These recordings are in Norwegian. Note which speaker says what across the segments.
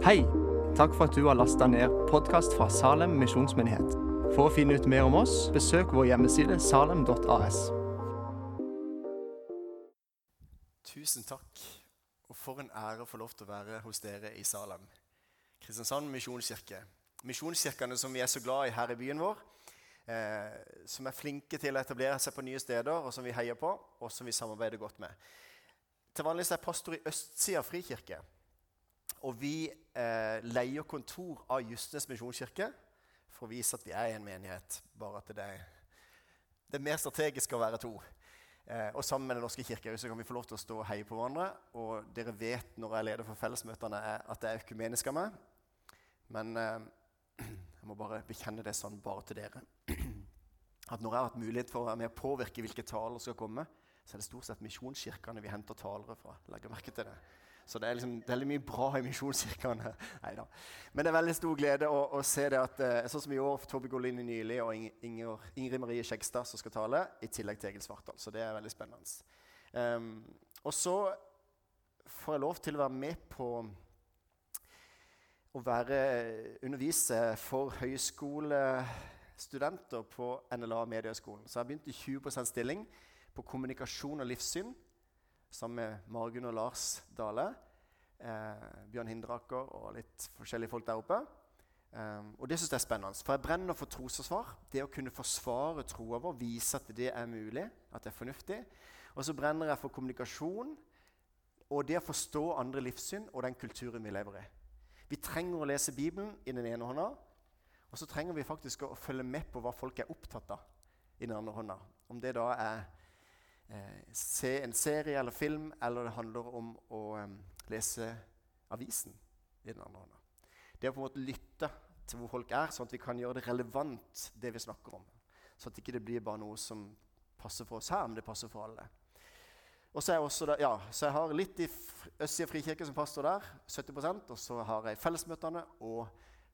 Speaker 1: Hei! Takk for at du har lasta ned podkast fra Salem misjonsmyndighet. For å finne ut mer om oss, besøk vår hjemmeside salem.as.
Speaker 2: Tusen takk, og for en ære å få lov til å være hos dere i Salem. Kristiansand misjonskirke. Misjonskirkene som vi er så glad i her i byen vår, eh, som er flinke til å etablere seg på nye steder, og som vi heier på, og som vi samarbeider godt med. Til vanlig er jeg pastor i Østsida frikirke. Og vi eh, leier kontor av Justnes misjonskirke for å vise at vi er en menighet. Bare at det er, det er mer strategisk å være to. Eh, og sammen med Den norske kirke så kan vi få lov til å stå og heie på hverandre. Og dere vet når jeg leder for fellesmøtene, at det er økumenisk av meg. Men eh, jeg må bare bekjenne det sånn bare til dere. At når jeg har hatt mulighet for å være med og påvirke hvilke taler som skal komme, så er det stort sett misjonskirkene vi henter talere fra. Legger merke til det. Så det er, liksom, veldig mye bra i misjonskirkene. Men det er veldig stor glede å, å se det at eh, sånn som i år Tobbe Golini nylig og Inger, Ingrid Marie Skjegstad som skal tale, i tillegg til Egil Svartdal. Så det er veldig spennende. Um, og så får jeg lov til å være med på å være, undervise for høyskolestudenter på NLA Mediehøgskolen. Så jeg begynte i 20% stilling på kommunikasjon og livssyn sammen med Margunn og Lars Dale. Eh, Bjørn Hindraker og litt forskjellige folk der oppe. Um, og det synes jeg er spennende. For jeg brenner for trosforsvar. Det å kunne forsvare troa vår, vise at det er mulig, at det er fornuftig. Og så brenner jeg for kommunikasjon og det å forstå andre livssyn og den kulturen vi lever i. Vi trenger å lese Bibelen i den ene hånda, og så trenger vi faktisk å følge med på hva folk er opptatt av i den andre hånda. Om det da er eh, se en serie eller film, eller det handler om å um, lese avisen i den andre hånda. Det å på en måte lytte til hvor folk er, sånn at vi kan gjøre det relevant, det vi snakker om. Så at det ikke blir bare noe som passer for oss her, men det passer for alle. Og så, da, ja, så jeg har litt i Østsida frikirke som pastor der, 70% og så har jeg fellesmøtene og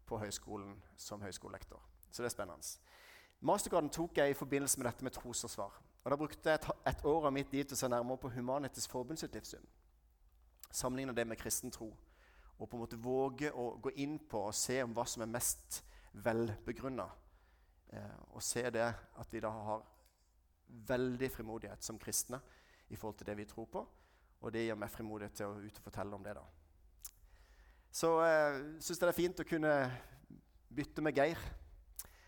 Speaker 2: på høyskolen som høyskolelektor. Så det er spennende. Mastergraden tok jeg i forbindelse med dette med trosforsvar. Og Da brukte jeg et, et år av mitt liv til å se nærmere på Humanitisk Forbund sitt livssyn. Sammenligne det med kristen tro. Og på en måte våge å gå inn på og se om hva som er mest velbegrunna. Eh, og se det at vi da har veldig frimodighet som kristne i forhold til det vi tror på. Og det gir meg frimodighet til å ut og fortelle om det. da. Så jeg eh, syns det er fint å kunne bytte med Geir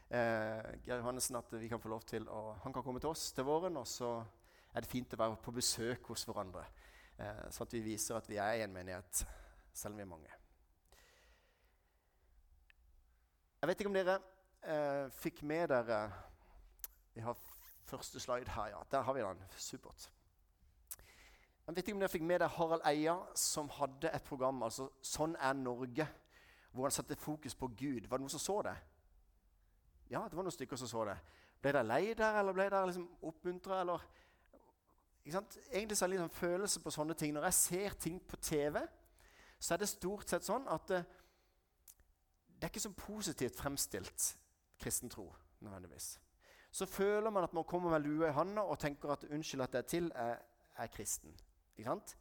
Speaker 2: eh, Geir Johannessen at vi kan få lov til å, han kan komme til oss til våren. Og så er det fint å være på besøk hos hverandre, eh, så at vi viser at vi er en menighet, selv om vi er mange. Jeg vet ikke om dere eh, fikk med dere Vi har første slide her. ja. Der har vi den. Supert. Jeg vet ikke om dere fikk med dere Harald Eia, som hadde et program, altså 'Sånn er Norge', hvor han satte fokus på Gud. Var det noen som så det? Ja, det var noen stykker som så det. Ble dere lei der, eller ble dere liksom oppmuntra? Egentlig så er det sånn følelse på sånne ting. Når jeg ser ting på TV, så er det stort sett sånn at det, eh, det er ikke så positivt fremstilt kristen tro nødvendigvis. Så føler man at man kommer med lua i handa og tenker at 'unnskyld at jeg er til', jeg er kristen. Ikke sant?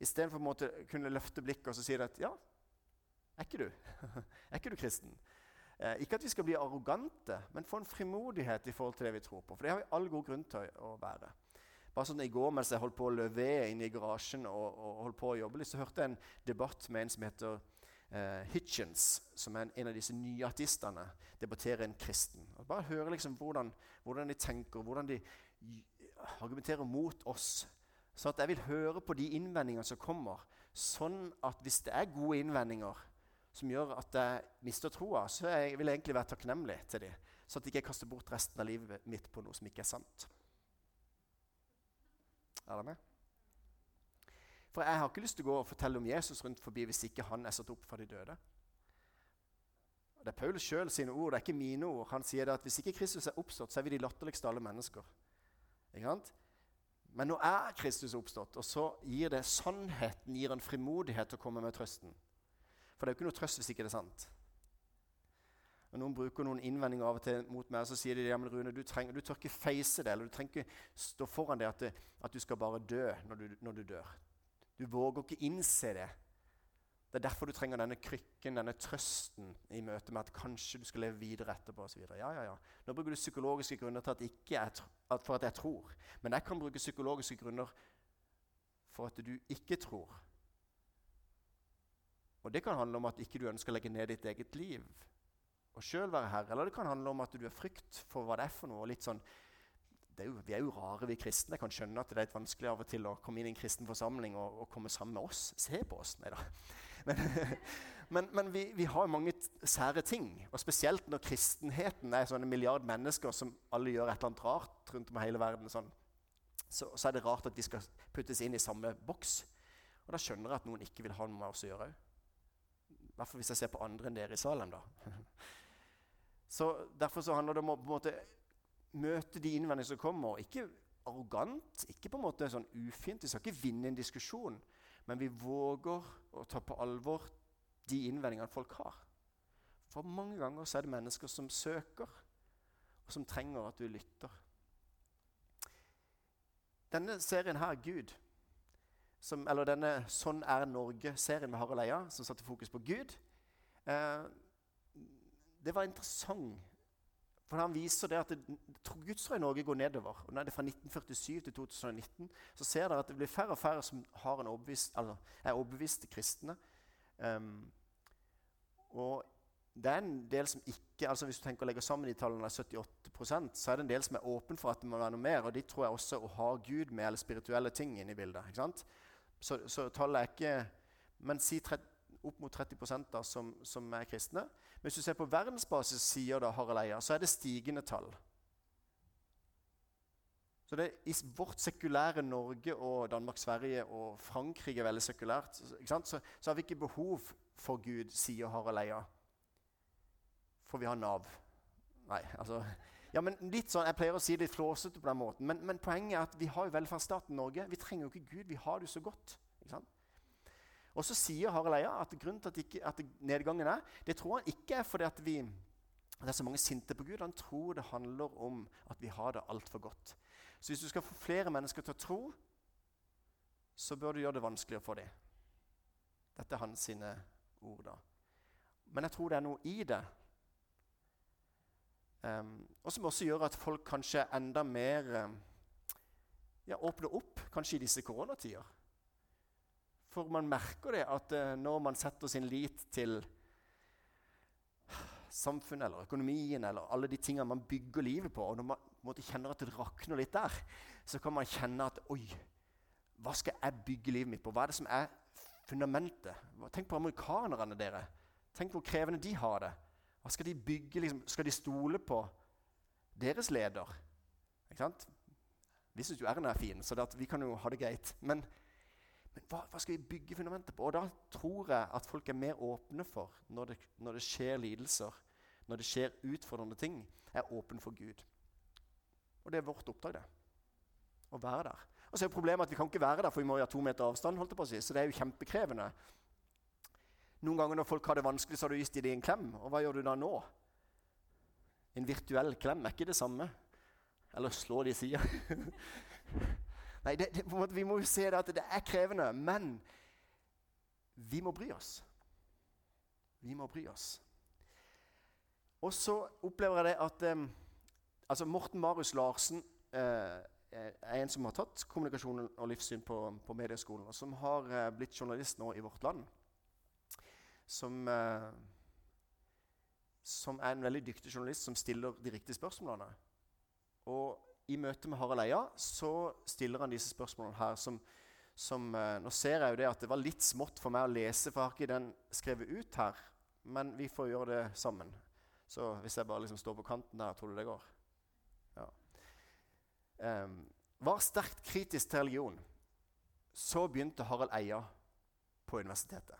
Speaker 2: Istedenfor å kunne løfte blikket og så si at 'ja, er ikke du? er ikke du kristen?' Eh, ikke at vi skal bli arrogante, men få en frimodighet i forhold til det vi tror på. For det har vi all god grunn til å være. Bare sånn I går mens jeg holdt på å løve inne i garasjen og, og holdt på å jobbe litt, så hørte jeg en debatt med en som heter eh, Hitchens, som er en, en, av disse nye artistene, debatterer en kristen. Og bare høre liksom hvordan, hvordan, de tenker, hvordan de argumenterer mot oss. Så at jeg vil høre på de innvendingene som kommer, sånn at hvis det er gode innvendinger, som gjør at jeg mister troa, så jeg vil jeg egentlig være takknemlig til dem. Så at jeg ikke kaster bort resten av livet mitt på noe som ikke er sant. Er dere med? For jeg har ikke lyst til å gå og fortelle om Jesus rundt forbi hvis ikke han er satt opp fra de døde. Det er Paulus sjøl sine ord, det er ikke mine ord. Han sier at hvis ikke Kristus er oppstått, så er vi de latterligste alle mennesker. Men nå er Kristus oppstått, og så gir det sannheten gir en frimodighet til å komme med trøsten. For det er jo ikke noe trøst hvis ikke det er sant. Og Noen bruker noen innvendinger av og til mot meg, og så sier de ja, men Rune, du, trenger, du tør ikke face det, eller du trenger ikke stå foran det at, det, at du skal bare dø når du, når du, dør. Du våger ikke innse det. Det er derfor du trenger denne krykken, denne trøsten i møte med at kanskje du skal leve videre etterpå. Og så videre. ja, ja, ja. Nå bruker du psykologiske grunner at at for at jeg tror. Men jeg kan bruke psykologiske grunner for at du ikke tror. Og Det kan handle om at ikke du ønsker å legge ned ditt eget liv og sjøl være herre. Eller det kan handle om at du er frykt for hva det er for noe. og litt sånn, er jo, vi er jo rare, vi kristne. Jeg kan skjønne at det er litt vanskelig av og til å komme inn i en kristen forsamling og, og komme sammen med oss. Se på oss. Nei da. Men, men, men vi, vi, har mange sære ting. Og spesielt når kristenheten er sånne milliard mennesker som alle gjør et eller annet rart rundt om hele verden, sånn, så, så, er det rart at vi skal puttes inn i samme boks. Og da skjønner jeg at noen ikke vil ha noe med oss å gjøre òg. I hvert fall hvis jeg ser på andre enn dere i Salem, da. Så Derfor så handler det om å på en måte møte de innvendingene som kommer. Ikke arrogant, ikke på en måte sånn ufint. Vi skal ikke vinne en diskusjon, men vi våger å ta på alvor de innvendingene folk har. For mange ganger så er det mennesker som søker, og som trenger at du lytter. Denne serien her, Gud, som, eller denne 'Sånn er Norge'-serien med Harald Eia, som satte fokus på Gud, eh, det var interessant. For han viser det at det, gudstro i Norge går nedover. og det er fra 1947 til 2019, så ser dere at det blir færre og færre som overbevist, er overbeviste kristne. Um, og det er en del som ikke altså Hvis du tenker å legge sammen de tallene, 78% så er det en del som er åpen for at det må være noe mer. Og de tror jeg også å ha Gud med eller spirituelle ting inne i bildet. ikke sant? Så, så tallet er ikke Men si 30, opp mot 30 da, som, som, er kristne. Men hvis du ser på verdensbasis, sier da Harald Eia, så er det stigende tall. Så det, I vårt sekulære Norge og Danmark, Sverige og Frankrike er veldig sekulært, så, så, har vi ikke behov for Gud, sier Harald Eia. For vi har Nav. Nei, altså ja, men litt sånn, Jeg pleier å si det litt flåsete på den måten, men, men, poenget er at vi har jo velferdsstaten Norge. Vi trenger jo ikke Gud. Vi har det jo så godt. ikke sant? Og så sier Harald Eia at grunnen til at, ikke, at nedgangen er, det tror han ikke er fordi at, vi, det er så mange sinte på Gud. Han tror det handler om at vi har det altfor godt. Så hvis du skal få flere mennesker til å tro, så bør du gjøre det vanskeligere for dem. Dette er hans sine ord. da. Men jeg tror det er noe i det Um, og som også gjør at folk kanskje enda mer um, ja, åpner opp, kanskje i disse koronatider. For man merker det at uh, når man setter sin lit til samfunnet eller økonomien eller alle de tingene man bygger livet på, og når man måtte, kjenner at det rakner litt der, så kan man kjenne at Oi, hva skal jeg bygge livet mitt på? Hva er det som er fundamentet? Tenk på amerikanerne, dere. Tenk hvor krevende de har det. Hva skal de bygge? Liksom? Skal de stole på deres leder? Ikke sant? Vi syns jo Erna er fin, så vi kan jo ha det greit. Men, men hva, hva, skal vi bygge fundamentet på? Og da tror jeg at folk er mer åpne for, når det, når det skjer lidelser, når det skjer utfordrende ting, er åpne for Gud. Og det er vårt oppdrag, det. Å være der. Og så er problemet at Vi kan ikke være der, for vi må ha to meter avstand. holdt jeg på å si, Så det er jo kjempekrevende. Noen ganger når folk har det vanskelig, så har du gitt dem en klem. Og hva gjør du da nå? En virtuell klem er ikke det samme. Eller slå de i sida. Nei, det, det, måte, vi må jo se det at det er krevende. Men vi må bry oss. Vi må bry oss. Og så opplever jeg det at um, altså Morten Marius Larsen uh, er en som har tatt kommunikasjon og livssyn på, på medieskolen, og som har uh, blitt journalist nå i Vårt Land som, eh, som er en veldig dyktig journalist som stiller de riktige spørsmålene. Og i møte med Harald Eia så stiller han disse spørsmålene her som, som eh, Nå ser jeg jo det at det var litt smått for meg å lese, for jeg har ikke den skrevet ut her. Men vi får gjøre det sammen. Så hvis jeg bare liksom står på kanten der, tror du det går? Ja. Um, var sterkt kritisk til religion. Så begynte Harald Eia på universitetet.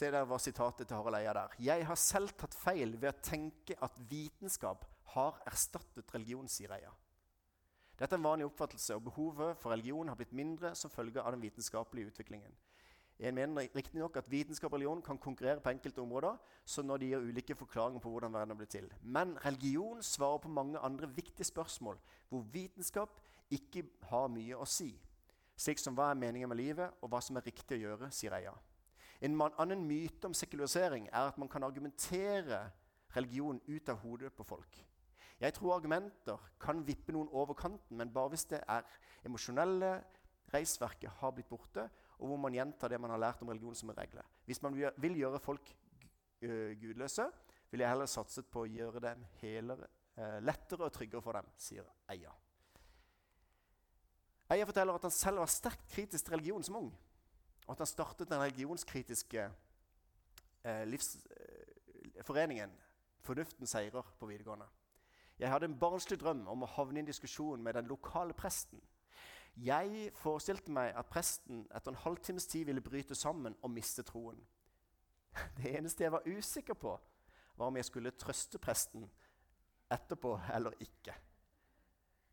Speaker 2: Se der var sitatet til Harald Eia der. Jeg har selv tatt feil ved å tenke at vitenskap har erstattet religion, sier Eia. Dette er en vanlig oppfattelse, og behovet for religion har blitt mindre som følge av den vitenskapelige utviklingen. Jeg mener riktignok at vitenskap og religion kan konkurrere på enkelte områder, så når de gir ulike forklaringer på hvordan verden har blitt til. Men religion svarer på mange andre viktige spørsmål, hvor vitenskap ikke har mye å si. Slik som hva er meningen med livet, og hva som er riktig å gjøre, sier Eia. En annen myte om sekularisering er at man kan argumentere religion ut av hodet på folk. Jeg tror argumenter kan vippe noen over kanten, men bare hvis det er emosjonelle reisverket har blitt borte, og hvor man gjentar det man har lært om religion som en regle. Hvis man vil gjøre folk gudløse, vil jeg heller satset på å gjøre dem helere, lettere og tryggere for dem, sier Eia. Eia forteller at han selv var sterkt kritisk til religion som ung. Og at han startet den religionskritiske eh, livsforeningen eh, Fornuften seirer på videregående. Jeg hadde en barnslig drøm om å havne i en diskusjon med den lokale presten. Jeg forestilte meg at presten etter en halvtimes tid ville bryte sammen og miste troen. Det eneste jeg var usikker på, var om jeg skulle trøste presten etterpå eller ikke.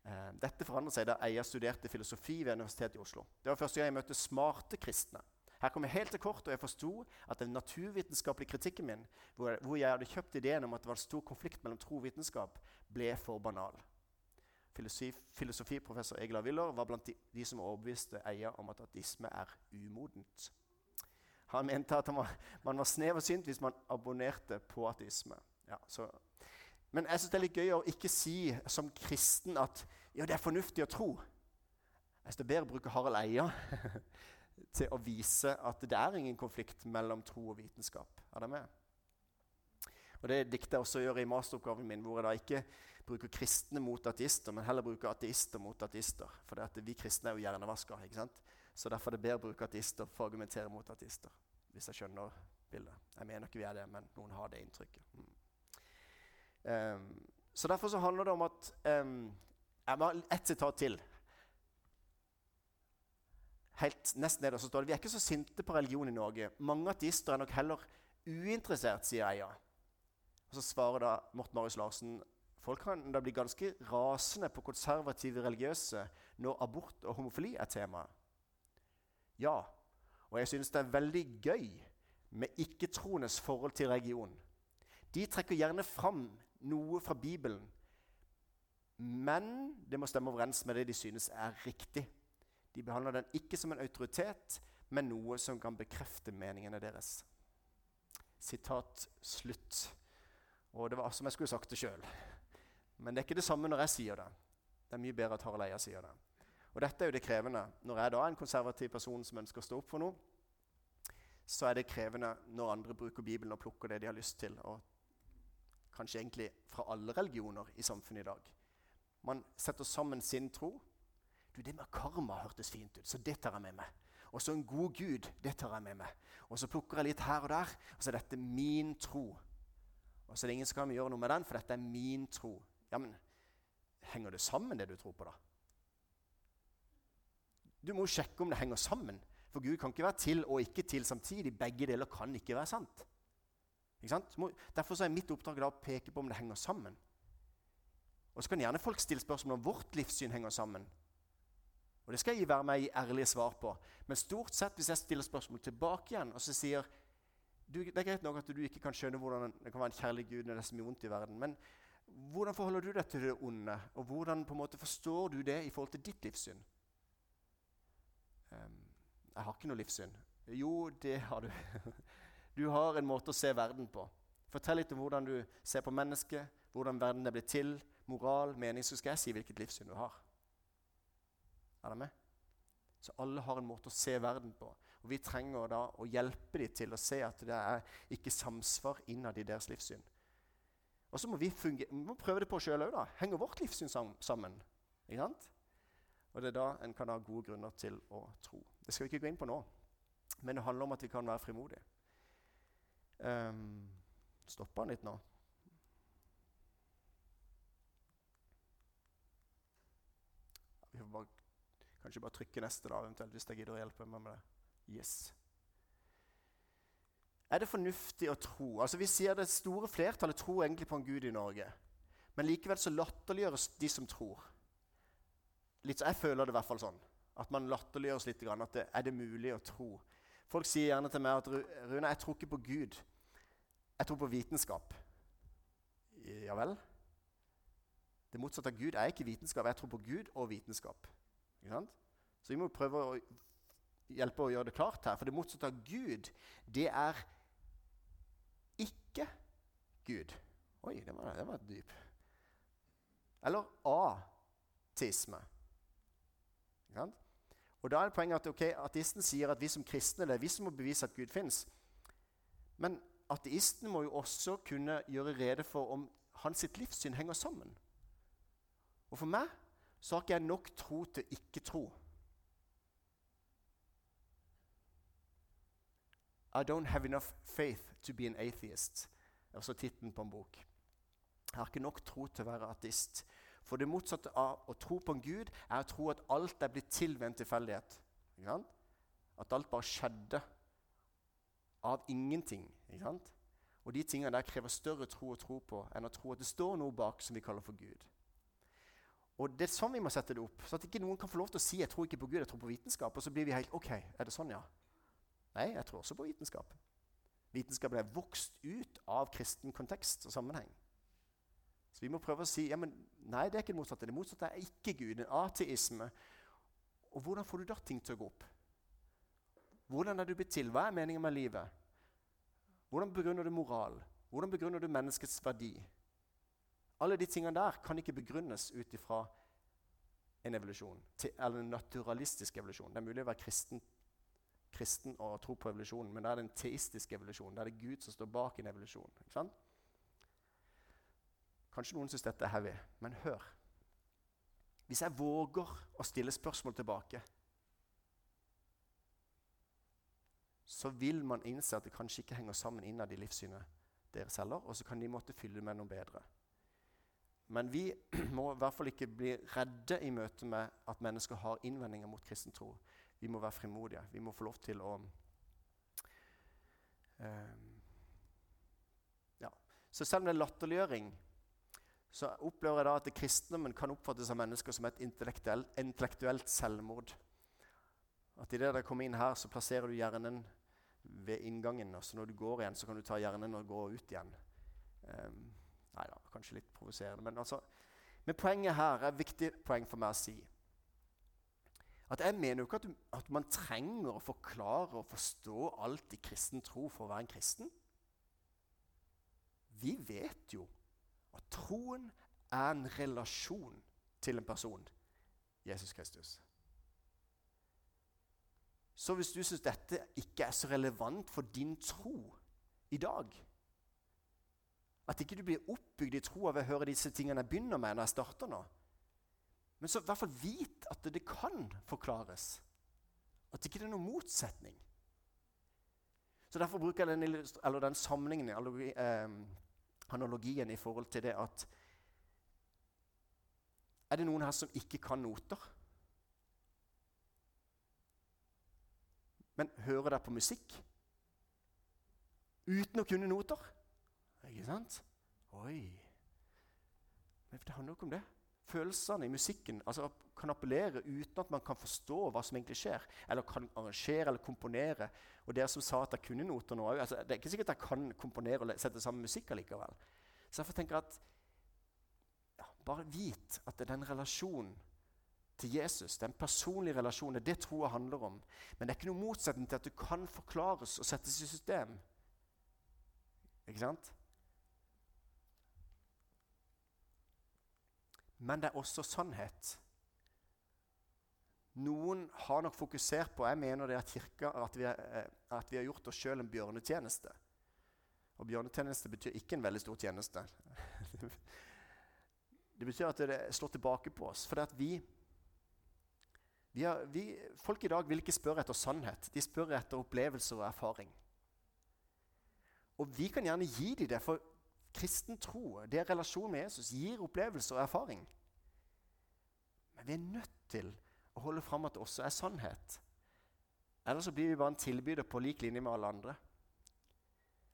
Speaker 2: Eh, dette forandret seg da Eia studerte filosofi ved Universitetet i Oslo. Det var første gang jeg møtte smarte kristne. Her kom jeg helt til kort, og jeg forsto at den naturvitenskapelige kritikken min, hvor jeg, hadde kjøpt ideen om at det var en stor konflikt mellom tro og vitenskap, ble for banal. Filosofi, filosofiprofessor Egil Willer var blant de, de som overbeviste Eia om at ateisme er umodent. Han mente at man var snev og synt hvis man abonnerte på ateisme. Ja, men jeg synes det er litt gøy å ikke si som kristen at ja, det er fornuftig å tro. Jeg synes det er bedre å bruke Harald Eia til å vise at det er ingen konflikt mellom tro og vitenskap. Er det med? Og Det dikter jeg også gjør i masteroppgaven min, hvor jeg da ikke bruker kristne mot ateister, men heller bruker ateister mot ateister. For vi kristne er jo hjernevaska. ikke? Så derfor er det bedre å bruke ateister for å argumentere mot ateister. Hvis jeg skjønner bildet. Jeg mener ikke vi er det, men noen har det inntrykket. Mm. Um, så derfor så handler det om at um, Jeg må ha ett sitat til. Helt Nesten nederst står det vi er ikke så sinte på religion i Norge. Mange ateister er nok heller uinteressert, sier Eia. Og Så svarer da Morten Marius Larsen folk kan da bli ganske rasende på konservative religiøse når abort og homofili er temaet. Ja, og jeg synes det er veldig gøy med ikke-troendes forhold til religion. De trekker gjerne fram noe fra Bibelen, men det må stemme overens med det de synes er riktig. De behandler den ikke som en autoritet, men noe som kan bekrefte meningene deres. Sitat slutt. Og det var som jeg skulle sagt det sjøl. Men det er ikke det samme når jeg sier det. Det er mye bedre at Harald Eia sier det. Og dette er jo det krevende. Når jeg da er en konservativ person som ønsker å stå opp for noe, så er det krevende når andre bruker Bibelen og plukker det de har lyst til. Og kanskje egentlig fra alle religioner i samfunnet i dag. Man setter sammen sin tro. Du, Det med karma hørtes fint ut, så det tar jeg med meg. Og så en god gud, det tar jeg med meg. Og så plukker jeg litt her og der, og så er dette min tro. Og så er det ingen som kan gjøre noe med den, for dette er min tro. Ja, men Henger det sammen, det du tror på, da? Du må sjekke om det henger sammen. For Gud kan ikke være til og ikke til samtidig. Begge deler kan ikke være sant. Derfor er mitt oppdrag da å peke på om det henger sammen. Og Så kan gjerne folk stille spørsmål om vårt livssyn henger sammen. Og Det skal jeg være meg i ærlige svar på. Men stort sett hvis jeg stiller spørsmål tilbake igjen og så sier du, Det er greit nok at du ikke kan skjønne hvordan det kan være en kjærlig Gud når det er så mye vondt i verden. Men hvordan forholder du deg til det onde? Og hvordan på en måte forstår du det i forhold til ditt livssyn? Um, jeg har ikke noe livssyn. Jo, det har du. Du har en måte å se verden på. Fortell litt om hvordan du ser på mennesket, hvordan verden er blitt til, moral, mening. Så skal jeg si hvilket livssyn du har. Er det med? Så alle har en måte å se verden på. Og Vi trenger da å hjelpe dem til å se at det er ikke samsvar innad i deres livssyn. Og så må vi, vi må prøve det på sjøl òg. Henger vårt livssyn sammen? Ikke sant? Og Det er da en kan ha gode grunner til å tro. Det skal vi ikke gå inn på nå, men det handler om at vi kan være frimodige. Um, Stopper han litt nå? Vi får bare, kanskje bare trykke neste, da, eventuelt, hvis jeg gidder å hjelpe meg med det. Yes. Er det fornuftig å tro? Altså Vi sier det store flertallet tror egentlig på en gud i Norge. Men likevel så latterliggjøres de som tror litt, Jeg føler det i hvert fall sånn. At man latterliggjøres litt. At det, er det mulig å tro? Folk sier gjerne til meg at Rune, jeg tror ikke på Gud. Jeg tror på vitenskap. Ja vel? Det motsatte av Gud er ikke vitenskap. Jeg tror på Gud og vitenskap. Så vi må prøve å hjelpe å gjøre det klart her. For det motsatte av Gud, det er ikke Gud. Oi, det var, det var dyp. Eller ateisme. Ikke sant? Og da er det poenget at okay, Ateisten sier at vi som kristne det er vi som må bevise at Gud fins. Men ateisten må jo også kunne gjøre rede for om hans sitt livssyn henger sammen. Og for meg så har ikke jeg nok tro til ikke tro. I don't have enough faith to be an atheist. Er også tittelen på en bok. Jeg har ikke nok tro til å være ateist. For det motsatte av å tro på en gud er å tro at alt er blitt til ved en tilfeldighet. At alt bare skjedde av ingenting. Og de tingene der krever større tro å tro på enn å tro at det står noe bak som vi kaller for Gud. Og Det er sånn vi må sette det opp, så at ikke noen kan få lov til å si jeg tror ikke på Gud, jeg tror på vitenskap. Og så blir vi helt OK, er det sånn, ja? Nei, jeg tror også på vitenskap. Vitenskapen er vokst ut av kristen kontekst og sammenheng. Så vi må prøve å si ja, men nei, det er ikke det motsatte. Det motsatte er ikke Gud, en ateisme. Og hvordan får du da ting til å gå opp? Hvordan er du blitt til? Hva er meningen med livet? Hvordan begrunner du moral? Hvordan begrunner du menneskets verdi? Alle de tingene der kan ikke begrunnes ut ifra en evolusjon, eller en naturalistisk evolusjon. Det er mulig å være kristen, kristen og tro på evolusjonen, men da er det en teistisk evolusjon. Da er det Gud som står bak en evolusjon. ikke sant? Kanskje noen syns dette er heavy, men hør. Hvis jeg våger å stille spørsmål tilbake, så vil man innse at det kanskje ikke henger sammen innad i livssynet deres heller, og så kan de måtte fylle med noe bedre. Men vi må i hvert fall ikke bli redde i møte med at mennesker har innvendinger mot kristen tro. Vi må være frimodige. Vi må få lov til å um, ja. Så selv om det er latterliggjøring, så opplever jeg da at kristendommen kan oppfattes av mennesker som et intellektuelt, intellektuelt selvmord. At idet de kommer inn her, så plasserer du hjernen ved inngangen. Og så når du går igjen, så kan du ta hjernen og gå ut igjen. Um, Nei da, kanskje litt provoserende. Men, altså, men poenget her er et viktig poeng for meg å si. At Jeg mener jo ikke at, du, at man trenger å forklare og forstå alt i kristen tro for å være en kristen. Vi vet jo at troen er en relasjon til en person, Jesus Kristus. Så hvis du syns dette ikke er så relevant for din tro i dag, at ikke du blir oppbygd i troa ved å høre disse tingene jeg begynner med når jeg starter nå. Men så i hvert fall vit at det kan forklares. At ikke det er noen motsetning. Så Derfor bruker jeg den, den eh, analogien, i forhold til det at Er det noen her som ikke kan noter? Men hører dere på musikk uten å kunne noter? Ikke sant? Oi. Men det handler jo ikke om det. Følelsene i musikken altså, kan appellere uten at man kan forstå hva som egentlig skjer. Eller kan arrangere eller komponere. Og dere som sa at dere kunne noter nå altså, Det er ikke sikkert dere kan komponere og sette sammen musikk allikevel. Så derfor tenker jeg at ja, bare vit at det er den relasjonen til Jesus, den personlige relasjonen, det er det troa handler om. Men det er ikke noen motsetning til at du kan forklares og settes i system. Ikke sant? Men det er også sannhet. Noen har nok fokusert på jeg mener det at kirka, at vi, er, eh, at vi har gjort oss sjøl en bjørnetjeneste. Og bjørnetjeneste betyr ikke en veldig stor tjeneste. det betyr at det slår tilbake på oss. For vi, vi, vi, Folk i dag vil ikke spørre etter sannhet. De spør etter opplevelser og erfaring. Og vi kan gjerne gi dem det, for kristen tro, det er relasjon med Jesus, gir opplevelse og erfaring. Men vi er nødt til å holde fram at det også er sannhet. Ellers så blir vi bare en tilbyder på lik linje med alle andre.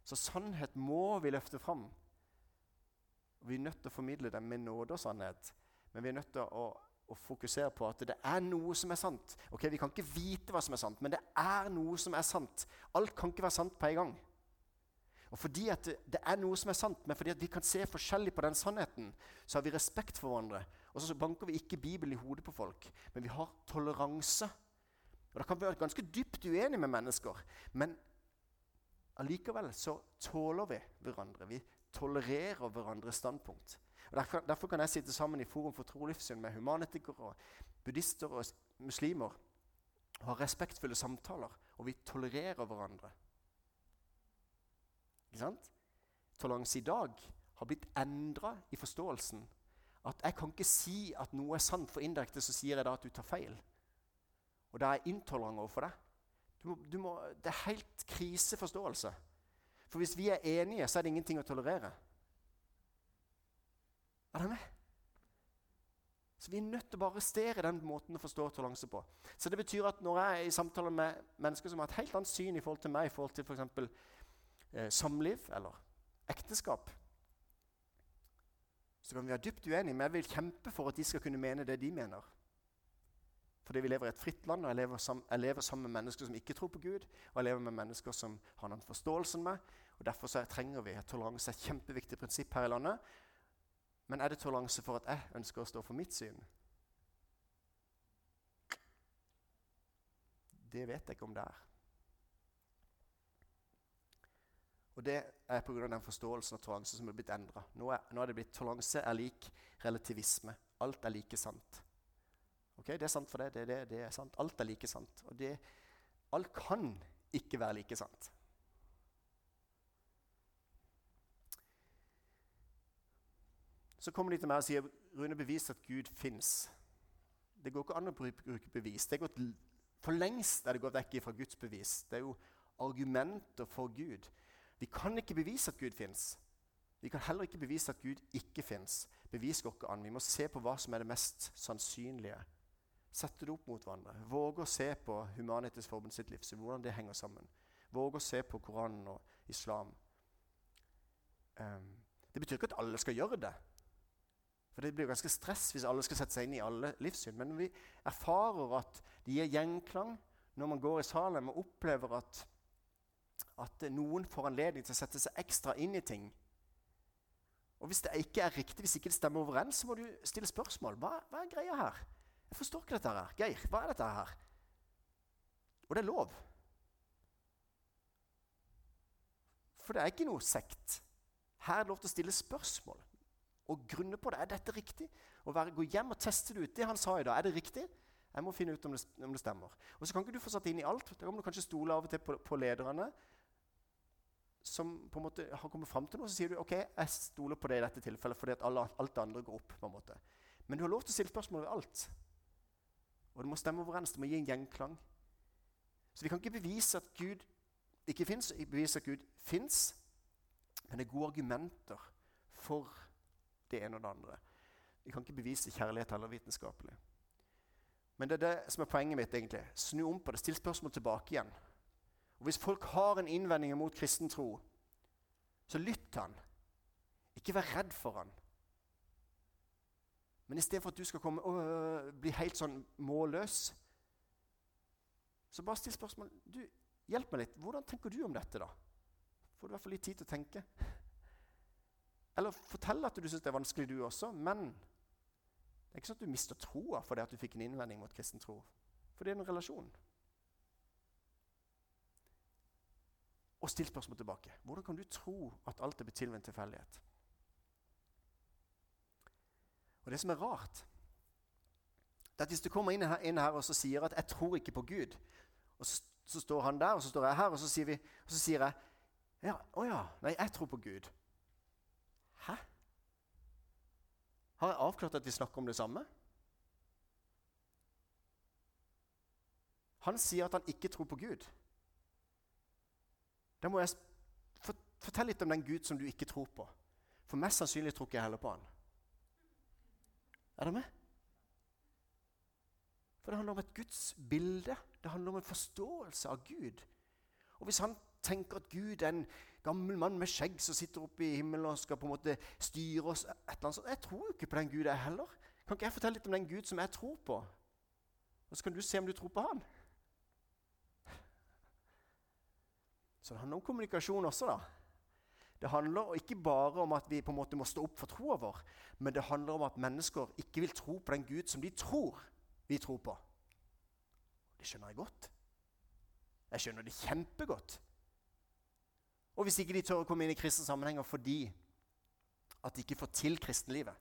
Speaker 2: Så sannhet må vi løfte fram. Vi er nødt til å formidle det med nåde og sannhet. Men vi er nødt til å, å, fokusere på at det er noe som er sant. Ok, Vi kan ikke vite hva som er sant, men det er noe som er sant. Alt kan ikke være sant på en gang. Og fordi at det, er noe som er sant, men fordi at vi kan se forskjellig på den sannheten, så har vi respekt for hverandre. Og så banker vi ikke Bibelen i hodet på folk, men vi har toleranse. Og Da kan vi være ganske dypt uenige med mennesker, men allikevel så tåler vi hverandre. Vi tolererer hverandres standpunkt. Og derfor, derfor, kan jeg sitte sammen i Forum for tro og livssyn med humanitikere, og buddhister og muslimer og ha respektfulle samtaler, og vi tolererer hverandre. Toleranse i dag har blitt endra i forståelsen. At jeg kan ikke si at noe er sant, for indirekte så sier jeg da at du tar feil. Og da er jeg intolerant overfor det. Du må, du må, det er helt kriseforståelse. For hvis vi er enige, så er det ingenting å tolerere. Er dere med? Så Vi er nødt til å bare arrestere den måten å forstå toleranse på. Så det betyr at Når jeg er i samtaler med mennesker som har et helt annet syn i forhold til meg, i forhold til for For eh, samliv eller ekteskap, så kan vi være dypt uenige, men jeg vil kjempe for at de skal kunne mene det de mener. Fordi vi lever i et fritt land, og jeg lever, sammen, jeg lever sammen med mennesker som ikke tror på Gud. Og jeg lever med mennesker som har den forståelse med. og Derfor trenger vi et toleranse er et kjempeviktig prinsipp her i landet. Men er det toleranse for at jeg ønsker å stå for mitt syn? Det vet jeg ikke om det er. Og det er pga. den forståelsen av toleranse som er blitt endra. Nå, nå, er det blitt toleranse er lik relativisme. Alt er like sant. Ok, Det er sant for deg. Det, det, det er sant. Alt er like sant. Og det, alt kan ikke være like sant. Så kommer de til meg og sier Rune, bevis at Gud fins. Det går ikke an å bruke bevis. Det er gått, for lengst er det gått vekk fra Guds bevis. Det er jo argumenter for Gud. Vi kan ikke bevise at Gud fins. Vi kan heller ikke bevise at Gud ikke fins. Bevis går ikke an. Vi må se på hva som er det mest sannsynlige. Sette det opp mot hverandre. Våge å se på Humanites Forbund sitt livssyn, hvordan det henger sammen. Våge å se på Koranen og islam. Um, det betyr ikke at alle skal gjøre det. For Det blir ganske stress hvis alle skal sette seg inn i alle livssyn. Men vi erfarer at det gir gjenklang når man går i Salem og opplever at, at noen får anledning til å sette seg ekstra inn i ting. Og Hvis det ikke er riktig, hvis ikke det stemmer overens, så må du stille spørsmål. Hva, hva er greia her? Jeg forstår ikke dette her. Geir, hva er dette her? Og det er lov. For det er ikke noe sekt. Her er det lov til å stille spørsmål og grunne på det. Er dette riktig? Og være, gå hjem og teste det ut. Det han sa i dag, er det riktig? Jeg må finne ut om det, om det stemmer. Og så kan ikke du få satt inn i alt. Da kan du kanskje stole av og til på, på lederne som på en måte har kommet fram til noe. Så sier du ok, jeg stoler på det i dette tilfellet fordi at alle, alt det andre går opp. på en måte. Men du har lov til å stille spørsmål ved alt. Og det må stemme overens. Det må gi en gjenklang. Så vi kan ikke bevise at Gud ikke fins, bevise at Gud fins, men det er gode argumenter for det ene og det andre. Vi kan ikke bevise kjærlighet heller vitenskapelig. Men det er det som er poenget mitt. egentlig. Snu om på det. Still spørsmål tilbake igjen. Og Hvis folk har en innvending mot kristen tro, så lytt til han. Ikke vær redd for han. Men i stedet for at du skal komme og øh, bli helt sånn målløs, så bare still spørsmål. Du, Hjelp meg litt. Hvordan tenker du om dette, da? Får du i hvert fall litt tid til å tenke. Eller fortell at du syns det er vanskelig, du også. Men det er ikke sånn at du mister troa fordi at du fikk en innvending mot kristen tro. For det er en relasjon. Og still spørsmål tilbake. Hvordan kan du tro at alt er blitt til ved en tilfeldighet? Og det som er rart, det er at hvis du kommer inn her, inn her og så sier at 'jeg tror ikke på Gud', og så, så, står han der, og så står jeg her, og så sier, vi, og så sier jeg ja, 'Å ja, nei, jeg tror på Gud'. Hæ? Har jeg avklart at vi snakker om det samme? Han sier at han ikke tror på Gud. Da må jeg fortelle litt om den Gud som du ikke tror på. For mest sannsynlig tror ikke jeg heller på han. Er dere med? For det handler om et Guds bilde. Det handler om en forståelse av Gud. Og hvis han tenker at Gud er en gammel mann med skjegg som sitter oppe i himmelen og skal på en måte styre oss. et eller annet sånt. Jeg tror jo ikke på den Gud, jeg heller. Kan ikke jeg fortelle litt om den Gud som jeg tror på? Og så kan du se om du tror på han. Så det handler om kommunikasjon også, da. Det handler ikke bare om at vi på en måte må stå opp for troa vår, men det handler om at mennesker ikke vil tro på den Gud som de tror vi tror på. Det skjønner jeg godt. Jeg skjønner det kjempegodt. Og hvis ikke de tør å komme inn i kristne sammenhenger fordi at de ikke får til kristenlivet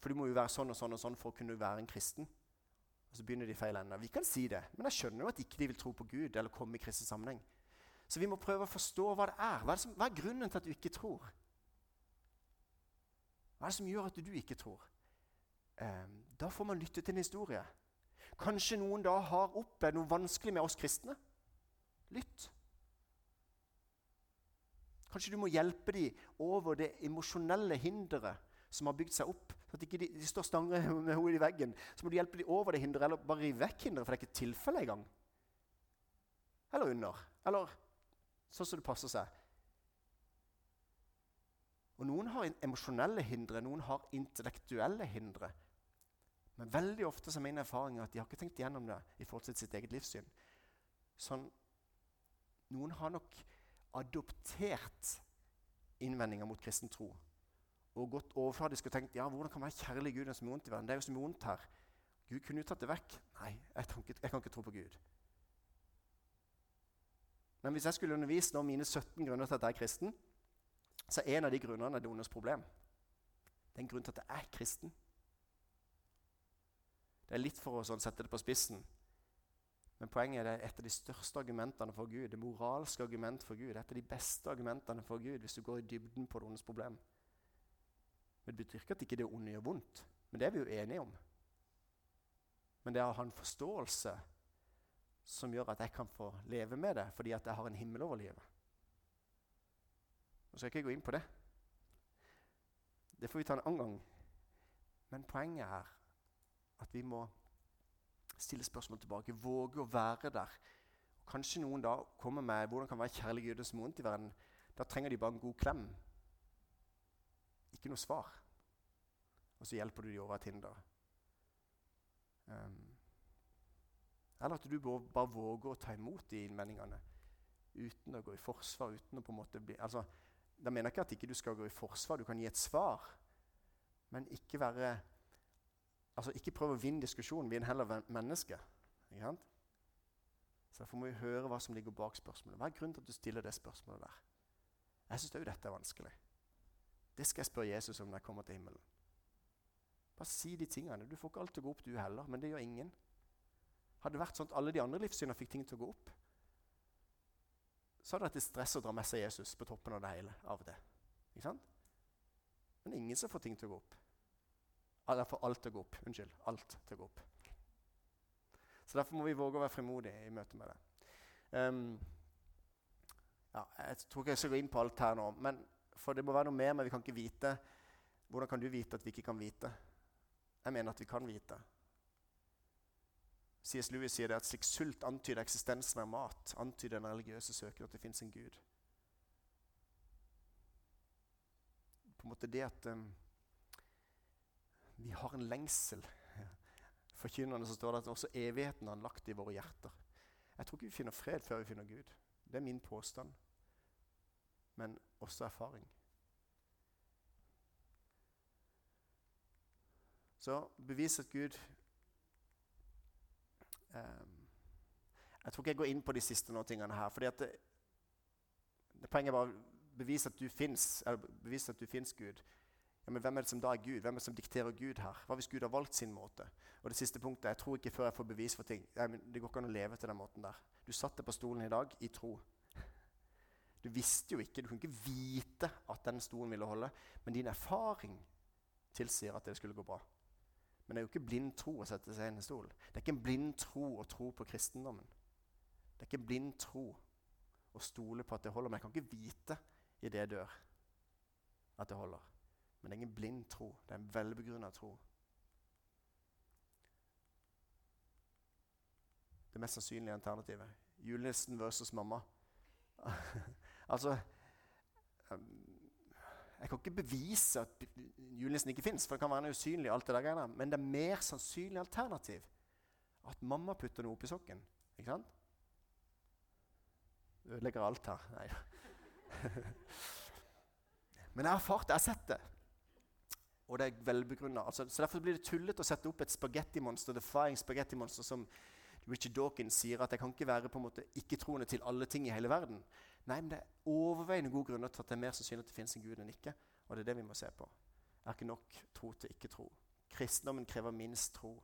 Speaker 2: For de må jo være sånn og sånn og sånn for å kunne være en kristen. Og så begynner de feil ende. Vi kan si det, men jeg skjønner jo at ikke de vil tro på Gud eller komme i kristen sammenheng. Så vi må prøve å forstå hva det er. Hva er, det som, hva er grunnen til at du ikke tror? Hva er det som gjør at du ikke tror? Eh, da får man lytte til en historie. Kanskje noen da har opplevd noe vanskelig med oss kristne. Lytt. Kanskje du må hjelpe dem over det emosjonelle hinderet som har bygd seg opp. Så at ikke de, de står stangre med hodet i veggen. Så må du hjelpe dem over det hinderet, eller bare rive vekk hinderet, for det er ikke tilfellet engang. Eller under. Eller sånn som det passer seg. Og Noen har emosjonelle hindre, noen har intellektuelle hindre. Men veldig ofte så min erfaring at de har ikke tenkt gjennom det i forhold til sitt eget livssyn. Sånn, noen har nok adoptert innvendinger mot kristen tro. Og gått overfladisk og tenkt ja, hvordan kan være kjærlig Gud som er vondt i verden? Det er jo så mye vondt her. Gud kunne jo tatt det vekk. Nei, jeg kan, ikke, jeg kan ikke tro på Gud. Men hvis jeg skulle undervise om mine 17 grunner til at jeg er kristen, så er en av de grunnene det ondes problem. Det er en grunn til at jeg er kristen. Det er litt for å sånn, sette det på spissen. Men poenget er det et av de største argumentene for Gud. Det moralske argumentet for Gud. Et av de beste argumentene for Gud hvis du går i dybden på det ondes problem. Men Det betyr ikke at ikke det onde gjør vondt. Men det er vi jo enige om. Men det er å ha en forståelse som gjør at jeg kan få leve med det fordi at jeg har en himmel over livet. Nå skal jeg ikke gå inn på det. Det får vi ta en annen gang. Men poenget er at vi må stille spørsmål tilbake, våge å være der. Kanskje noen da kommer med hvordan kan være kjærlig Gud som vondt i verden. Da trenger de bare en god klem. Ikke noe svar. Og så hjelper du de over et hinder. Um, eller at du bare våger å ta imot de innvendingene uten å gå i forsvar. uten å på en måte bli, altså, Da mener jeg ikke at ikke du skal gå i forsvar. Du kan gi et svar. Men ikke være altså Ikke prøve å vinne diskusjonen. Vi er heller mennesket. Ikke sant? Så Derfor må vi høre hva som ligger bak spørsmålet. Hva er grunnen til at du stiller det spørsmålet der? Jeg syns òg dette er vanskelig. Det skal jeg spørre Jesus om når jeg kommer til himmelen. Bare si de tingene. Du får ikke alt til å gå opp, du heller, men det gjør ingen. Hadde det vært sånn at alle de andre livssynene fikk ting til å gå opp, så hadde det vært stress å dra med seg Jesus på toppen av det hele. av det. Ikke sant? Men ingen som får ting til å gå opp. Eller får alt til å gå opp. Unnskyld. Alt til å gå opp. Så derfor må vi våge å være frimodige i møte med det. Um, ja, jeg tror ikke jeg skal gå inn på alt her nå, men, for det må være noe mer. Men vi kan ikke vite. Hvordan kan du vite at vi ikke kan vite? Jeg mener at vi kan vite. C.S. Lewis sier det at slik sult antyder eksistensen av mat, antyder den religiøse søker at det fins en gud. På en måte det at um, vi har en lengsel. Forkynnerne så står det at også evigheten har lagt i våre hjerter. Jeg tror ikke vi finner fred før vi finner Gud. Det er min påstand. Men også erfaring. Så bevis at Gud um, Jeg tror ikke jeg går inn på de siste noen tingene her. fordi at det, det Poenget er bare å bevise at du fins, Gud. Ja, men Hvem er det som da er Gud? Hvem er det som dikterer Gud her? Hva hvis Gud har valgt sin måte? Og det siste punktet, Jeg tror ikke før jeg får bevis for ting. Men det går ikke an å leve til den måten der. Du satt deg på stolen i dag i tro. Du visste jo ikke, du kunne ikke vite at den stolen ville holde, men din erfaring tilsier at det skulle gå bra. Men det er jo ikke blind tro å sette seg inn i stol. Det er ikke en blind tro å tro på kristendommen. Det er ikke en blind tro å stole på at det holder. Men jeg kan ikke vite idet jeg dør, at det holder. Men det er ingen blind tro. Det er en velbegrunna tro. Det mest sannsynlige alternativet. Julenissen versus mamma. altså Jeg kan ikke bevise at julenissen ikke fins, for det kan være usynlig. alt det der. Men det er mer sannsynlig alternativ at mamma putter noe oppi sokken. Ikke sant? Ødelegger alt her. Nei. Men jeg har erfart det. Jeg har sett det. Og det er velbegrunna. Altså, så derfor blir det tullete å sette opp et spagettimonster, The Flying Spaghetti Monster, som Richard Dawkins sier at jeg kan ikke være på en måte ikke-troende til alle ting i hele verden. Nei, men det er overveiende gode grunner til at det er mer sannsynlig at det finnes en Gud enn ikke. Og det er det vi må se på. Det er ikke nok tro til ikke-tro. Kristendommen krever minst tro.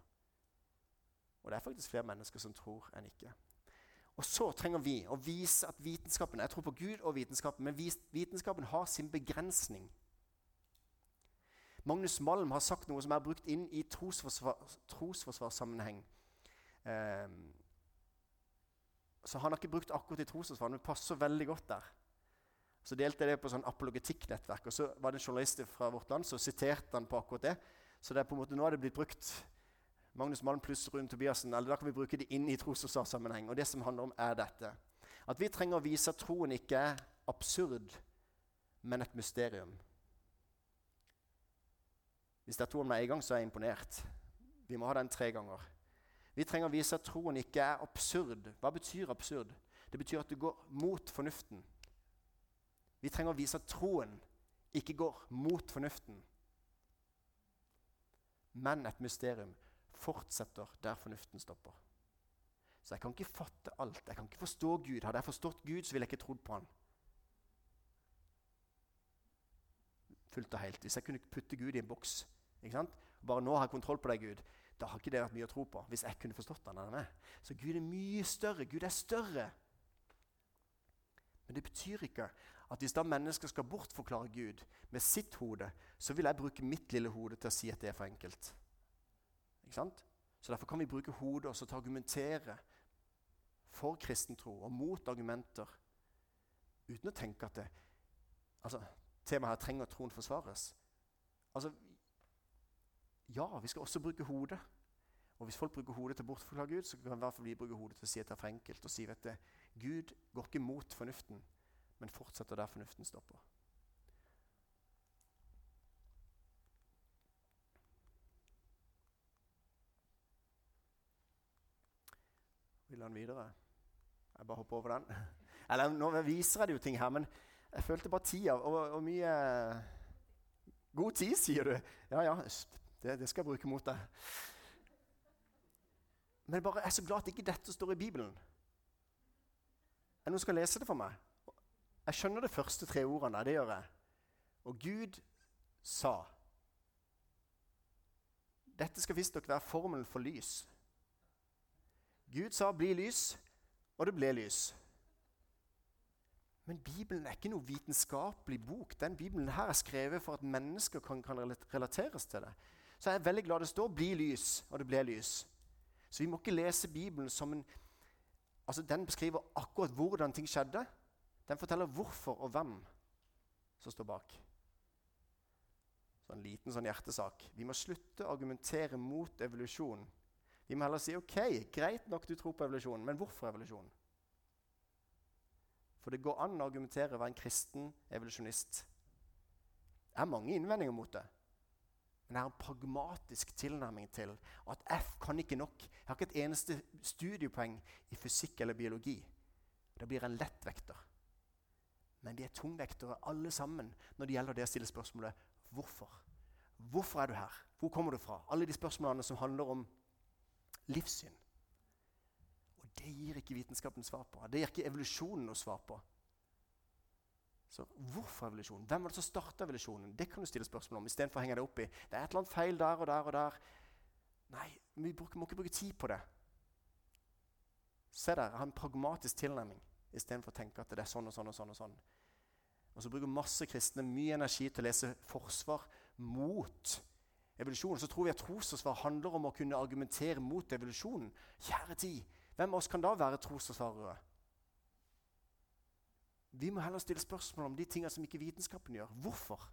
Speaker 2: Og det er faktisk flere mennesker som tror enn ikke. Og så trenger vi å vise at vitenskapen Jeg tror på Gud og vitenskapen, men vitenskapen har sin begrensning. Magnus Malm har sagt noe som er brukt inn i trosforsvarssammenheng. Eh, så han har ikke brukt akkurat i trosforsvar, men passer veldig godt der. Så delte jeg det på sånn apologetikknettverk, og så var det en journalist fra vårt land som siterte han på akkurat det. Så det er på en måte, nå har det blitt brukt. Magnus Malm pluss Rune Tobiassen, eller da kan vi bruke det inn i trosforsvarssammenheng. Og det som handler om, er dette. At vi trenger å vise at troen ikke er absurd, men et mysterium. Hvis det er to om meg en gang, så er jeg imponert. Vi må ha den tre ganger. Vi trenger å vise at troen ikke er absurd. Hva betyr absurd? Det betyr at du går mot fornuften. Vi trenger å vise at troen ikke går mot fornuften, men et mysterium fortsetter der fornuften stopper. Så jeg kan ikke fatte alt. Jeg kan ikke forstå Gud. Hadde jeg forstått Gud, så ville jeg ikke trodd på han. Fullt og helt. Hvis jeg kunne putte Gud i en boks ikke sant? Bare nå har jeg kontroll på deg, Gud. Da har ikke det vært mye å tro på. Hvis jeg kunne forstått han, Så Gud er mye større. Gud er større. Men det betyr ikke at hvis da mennesker skal bortforklare Gud med sitt hode, så vil jeg bruke mitt lille hode til å si at det er for enkelt. Ikke sant? Så Derfor kan vi bruke hodet også til å argumentere for kristen tro og mot argumenter uten å tenke at det, altså, temaet her trenger troen forsvares. Altså, ja, vi skal også bruke hodet. Og hvis folk bruker hodet til å bortforklare Gud, så kan i hvert fall vi bruke hodet til å si at det er for enkelt. Og si at det, Gud går ikke mot fornuften, men fortsetter der fornuften stopper. Vil han videre? Jeg bare hopper over den. Eller Nå viser jeg det jo ting her, men jeg følte bare tida. Og, og mye God tid, sier du. Ja, ja, det, det, skal jeg bruke mot deg. Men bare, jeg er så glad at ikke dette står i Bibelen. Er det noen som skal lese det for meg? Jeg skjønner de første tre ordene. Det gjør jeg. Og Gud sa Dette skal visstnok være formelen for lys. Gud sa 'bli lys', og det ble lys. Men Bibelen er ikke noe vitenskapelig bok. Den Bibelen her er skrevet for at mennesker kan, kan relateres til det så er jeg veldig glad det står 'bli lys', og det ble lys. Så vi må ikke lese Bibelen som en Altså, Den beskriver akkurat hvordan ting skjedde. Den forteller hvorfor og hvem som står bak. Så en liten sånn hjertesak. Vi må slutte å argumentere mot evolusjon. Vi må heller si ok, greit nok du tror på evolusjon, men hvorfor evolusjon? For det går an å argumentere å være en kristen evolusjonist. Det er mange innvendinger mot det. En pragmatisk tilnærming til at F kan ikke nok. Jeg har ikke et eneste studiepoeng i fysikk eller biologi. Da blir en lettvekter. Men de er tungvektere alle sammen når det gjelder det å stille spørsmålet hvorfor. Hvorfor er du her? Hvor kommer du fra? Alle de spørsmålene som handler om livssyn. Og det gir ikke vitenskapen svar på. Det gir ikke evolusjonen noe svar på. Så Hvorfor evolusjon? Hvem var det som starta evolusjonen? Det kan du stille spørsmål om istedenfor å henge deg opp i. Det er et eller annet feil der og der og der. Nei, vi må ikke bruke tid på det. Se der, jeg har en pragmatisk tilnærming istedenfor å tenke at det er sånn og sånn og sånn. Og sånn. Og så bruker masse kristne mye energi til å lese forsvar mot evolusjonen. Så tror vi at trosforsvar handler om å kunne argumentere mot evolusjonen. Kjære tid, hvem av oss kan da være trosforsvarere? Vi må heller stille spørsmål om de tingene som ikke vitenskapen gjør. Hvorfor?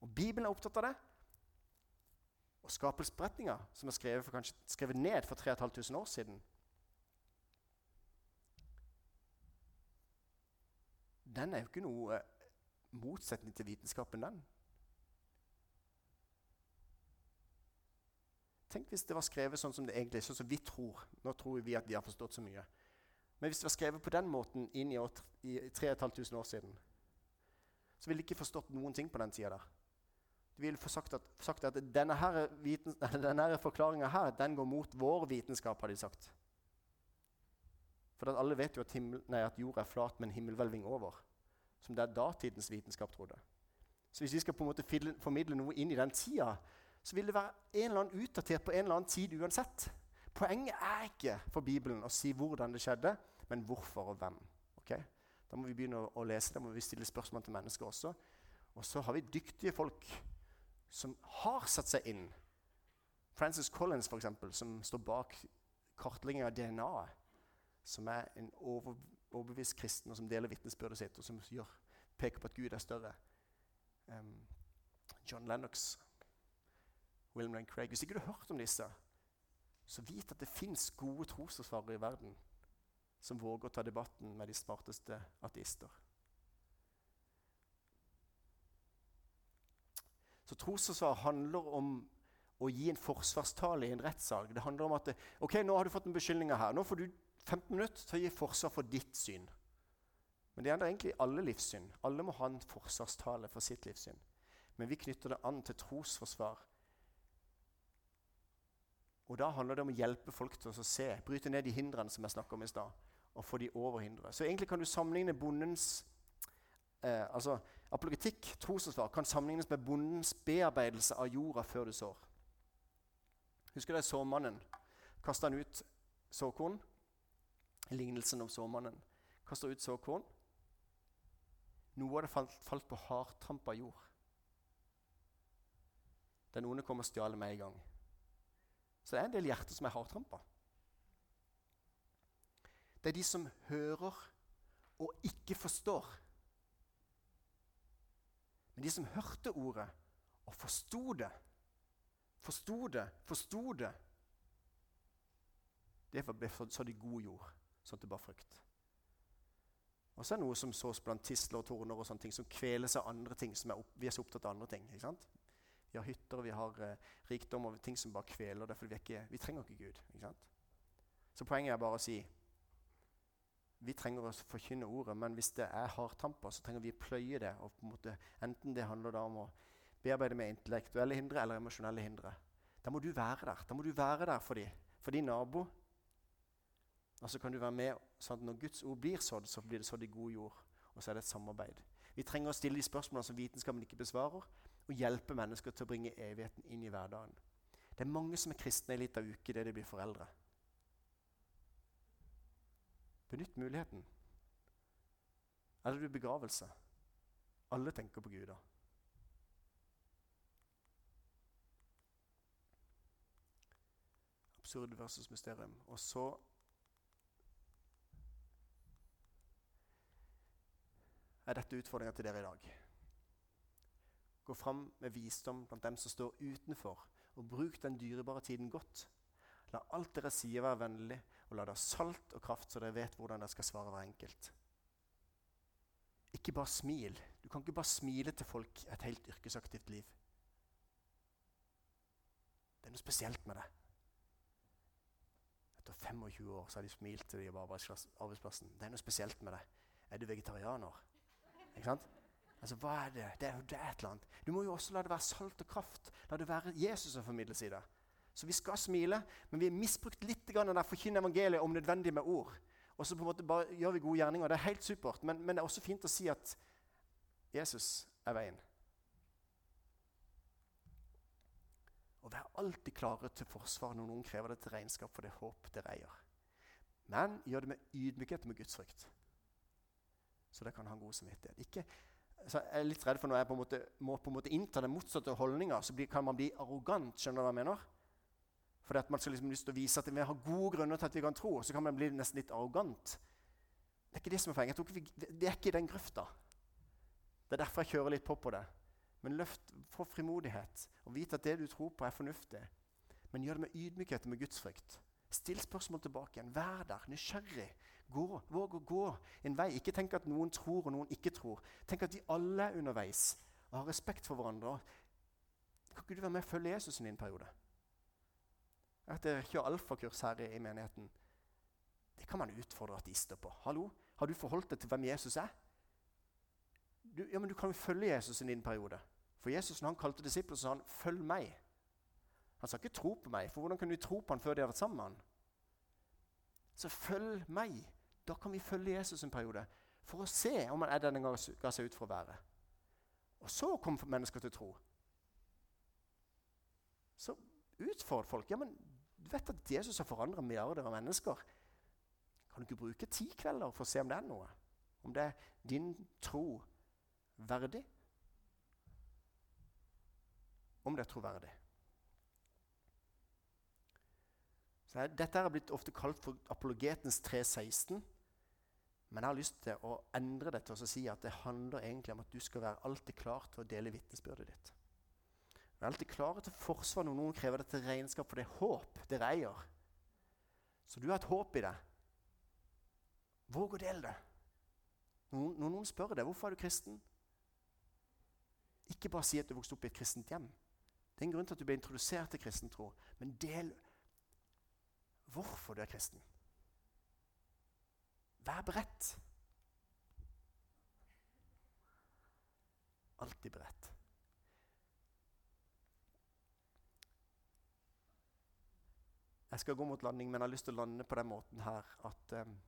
Speaker 2: Og Bibelen er opptatt av det. Og skapelsesberetninga, som er skrevet, for, kanskje, skrevet ned for 3500 år siden Den er jo ikke noe eh, motsetning til vitenskapen, den. Tenk hvis det var skrevet sånn som det egentlig er, sånn som vi tror. Nå tror vi at vi har forstått så mye. Men hvis det var skrevet på den måten inn i, år, i 3500 år siden, så ville de ikke forstått noen ting på den tida. De ville få sagt at, sagt at denne, her denne forklaringa her, den går mot vår vitenskap, har de sagt. For alle vet jo at, himmel, nei, at jorda er flat med en himmelhvelving over. Som det er datidens vitenskap trodde. Så hvis vi skal på en måte formidle noe inn i den tida, så vil det være en eller annen utdatert på en eller annen tid uansett. Poenget er ikke for Bibelen å si hvordan det skjedde, men hvorfor og hvem. Okay? Da må vi begynne å, å lese, da må vi stille spørsmål til mennesker også. Og så har vi dyktige folk som har satt seg inn. Francis Collins, eksempel, som står bak kartlegging av DNA-et. Som er en over, overbevist kristen, og som deler vitnesbyrdet sitt, og som gjør, peker på at Gud er større. Um, John Lennox, William Lane Craig Hvis ikke du har hørt om disse, så vit at det fins gode trosforsvarere i verden som våger å ta debatten med de smarteste ateister. Så trosforsvar handler om å gi en forsvarstale i en rettssak. Det handler om at ok, nå har du fått en beskyldning her. Nå får du 15 minutter til å gi forsvar for ditt syn. Men det gjelder egentlig alle livssyn. Alle må ha en forsvarstale for sitt livssyn. Men vi knytter det an til trosforsvar. Og Da handler det om å hjelpe folk til å se, bryte ned de hindrene som jeg snakka om i stad, og få de over hindre. Så egentlig kan du sammenligne bondens eh, altså Apologetikk, trosforsvar, kan sammenlignes med bondens bearbeidelse av jorda før du sår. Husker dere såmannen? Kasta han ut såkorn? Lignelsen om såmannen. Kasta ut såkorn. Noe av det falt, falt på hardtrampa jord. Den onde kom og stjal med en gang. Så det er en del hjerter som er hardtrampa. Det er de som hører og ikke forstår. Men de som hørte ordet og forsto det, forsto det, forsto det Det ble de i god jord, sånn at det bar frukt. Og så er det noe som sås blant tisler og torner og sånne ting, som kveles av andre ting. som er opp, Vi er så opptatt av andre ting. ikke sant? Vi har hytter, vi har eh, rikdom og ting som bare kveler det. For vi, ikke, vi trenger ikke Gud. ikke? Så poenget er bare å si vi trenger å forkynne ordet, men hvis det er hardtamper, så trenger vi å pløye det. og på en måte, Enten det handler da om å bearbeide med intellektuelle hindre eller emosjonelle hindre. Da må du være der. Da må du være der for, de, for din nabo. Og så kan du være med sånn at når Guds ord blir sådd, så blir det sådd i god jord. Og så er det et samarbeid. Vi trenger å stille de spørsmålene som vitenskapen ikke besvarer, og hjelpe mennesker til å bringe evigheten inn i hverdagen. Det er mange som er kristne i litt av uke idet de blir foreldre. Benytt muligheten. Eller du begravelse. Alle tenker på Gud da. Absurd versus mysterium. Og så er dette utfordringa til dere i dag. Gå fram med visdom blant dem som står utenfor, og bruk den dyrebare tiden godt. La alt dere sier, være vennlig, og la det ha salt og kraft, så dere vet hvordan dere skal svare hver enkelt. Ikke bare smil. Du kan ikke bare smile til folk et helt yrkesaktivt liv. Det er noe spesielt med det. Etter 25 år så har de smilt til de på arbeidsplassen. Det er noe spesielt med det. Er du vegetarianer? Ikke sant? Altså, hva er det? Det er, det er et eller annet. Du må jo også la det være salt og kraft. La det være Jesus som formidles i det. Så vi skal smile, men vi har misbrukt litt av det forkynne evangeliet om nødvendig med ord. Og så på en måte bare gjør vi gode gjerninger. Det er helt supert, men, men det er også fint å si at Jesus er veien. Og vær alltid klare til forsvar når noen krever det til regnskap for det håp dere eier. Men gjør det med ydmykhet og med Guds frykt. Så det kan ha en god samvittighet. Ikke, så jeg er litt redd for når jeg på en måte, må på en måte innta den motsatte holdninga, så blir, kan man bli arrogant. skjønner du hva jeg mener? Fordi at man skal liksom lyst til å vise at vi har gode grunner til at vi kan tro. Så kan man bli nesten litt arrogant. Det er ikke det som er poenget. Vi, det er ikke den grøfta. Det er derfor jeg kjører litt på på det. Men løft få frimodighet og vite at det du tror på, er fornuftig. Men gjør det med ydmykhet og med gudsfrykt. Still spørsmål tilbake igjen. Vær der, nysgjerrig. Gå, Våg å gå en vei. Ikke tenk at noen tror og noen ikke tror. Tenk at de alle er underveis og har respekt for hverandre. Kan ikke du være med og følge Jesus i en periode? at dere kjører alfakurs her i menigheten. Det kan man utfordre ateister på. Hallo, Har du forholdt deg til hvem Jesus er? Du, ja, men du kan jo følge Jesus i din periode. For Jesus når han kalte disiplene, sa han 'følg meg'. Han sa ikke 'tro på meg', for hvordan kunne du tro på han før de har vært sammen med han? Så følg meg. Da kan vi følge Jesus en periode for å se om han er den han ga seg ut for å være. Og så kom mennesker til tro. Så utfordrer folk. Ja, men du vet at Jesus har forandra milliarder av mennesker. Kan du ikke bruke ti kvelder for å se om det er noe? Om det er din tro verdig? Om det er troverdig. Så dette er blitt ofte kalt for apologetens 316. Men jeg har lyst til å endre det til å si at det handler egentlig om at du skal være alltid klar til å dele vitnesbyrdet ditt. Du er alltid klar til forsvar når noen krever det til regnskap, for det er håp dere eier. Så du har et håp i det. Våg å dele det. Når, når noen spør deg hvorfor er du kristen, ikke bare si at du vokste opp i et kristent hjem. Det er en grunn til at du ble introdusert til kristen tro. Men del hvorfor du er kristen. Vær beredt. Alltid beredt. Jeg skal gå mot landing, men jeg har lyst til å lande på den måten her at um,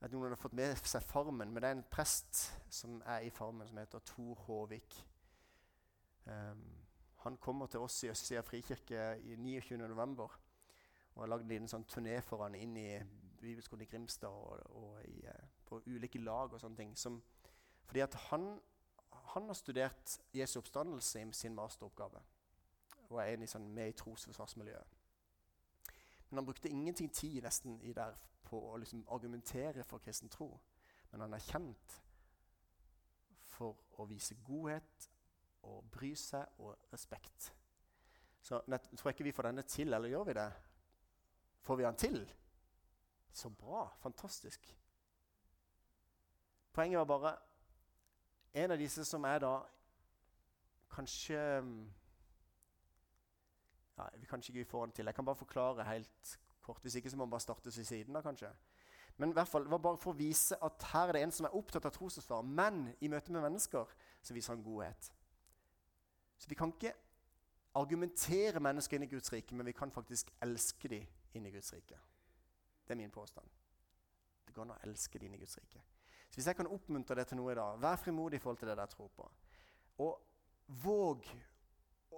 Speaker 2: at noen har fått med seg Farmen, men det er en prest som er i Farmen, som heter Tor Håvik. Um, han kommer til oss i Østsida frikirke i 29.11. og har lagd en sånn turné for han inn i Bibelskolen i Grimstad og, og i, uh, på ulike lag og sånne ting. Som, fordi at han, han, har studert Jesu oppstandelse i sin masteroppgave og er i sånn, med i trosforsvarsmiljøet. Men han brukte ingenting tid nesten i der på å liksom argumentere for kristen tro. Men han er kjent for å vise godhet og bry seg og respekt. Så nett, tror jeg ikke vi får denne til, eller gjør vi det? Får vi den til? Så bra. Fantastisk. Poenget var bare En av disse som er da kanskje ja, Vi kan ikke få den til. Jeg kan bare forklare helt kort. Hvis ikke så må man bare starte ved siden da, kanskje. Men i hvert fall, det var bare for å vise at her er det en som er opptatt av trosforsvar, men i møte med mennesker så viser han godhet. Så vi kan ikke argumentere mennesker inn i Guds rike, men vi kan faktisk elske dem inn i Guds rike. Det er min påstand. Det går an å elske dine Guds rike. Så Hvis jeg kan oppmuntre det til noe i dag, vær frimodig i forhold til det dere tror på. Og våg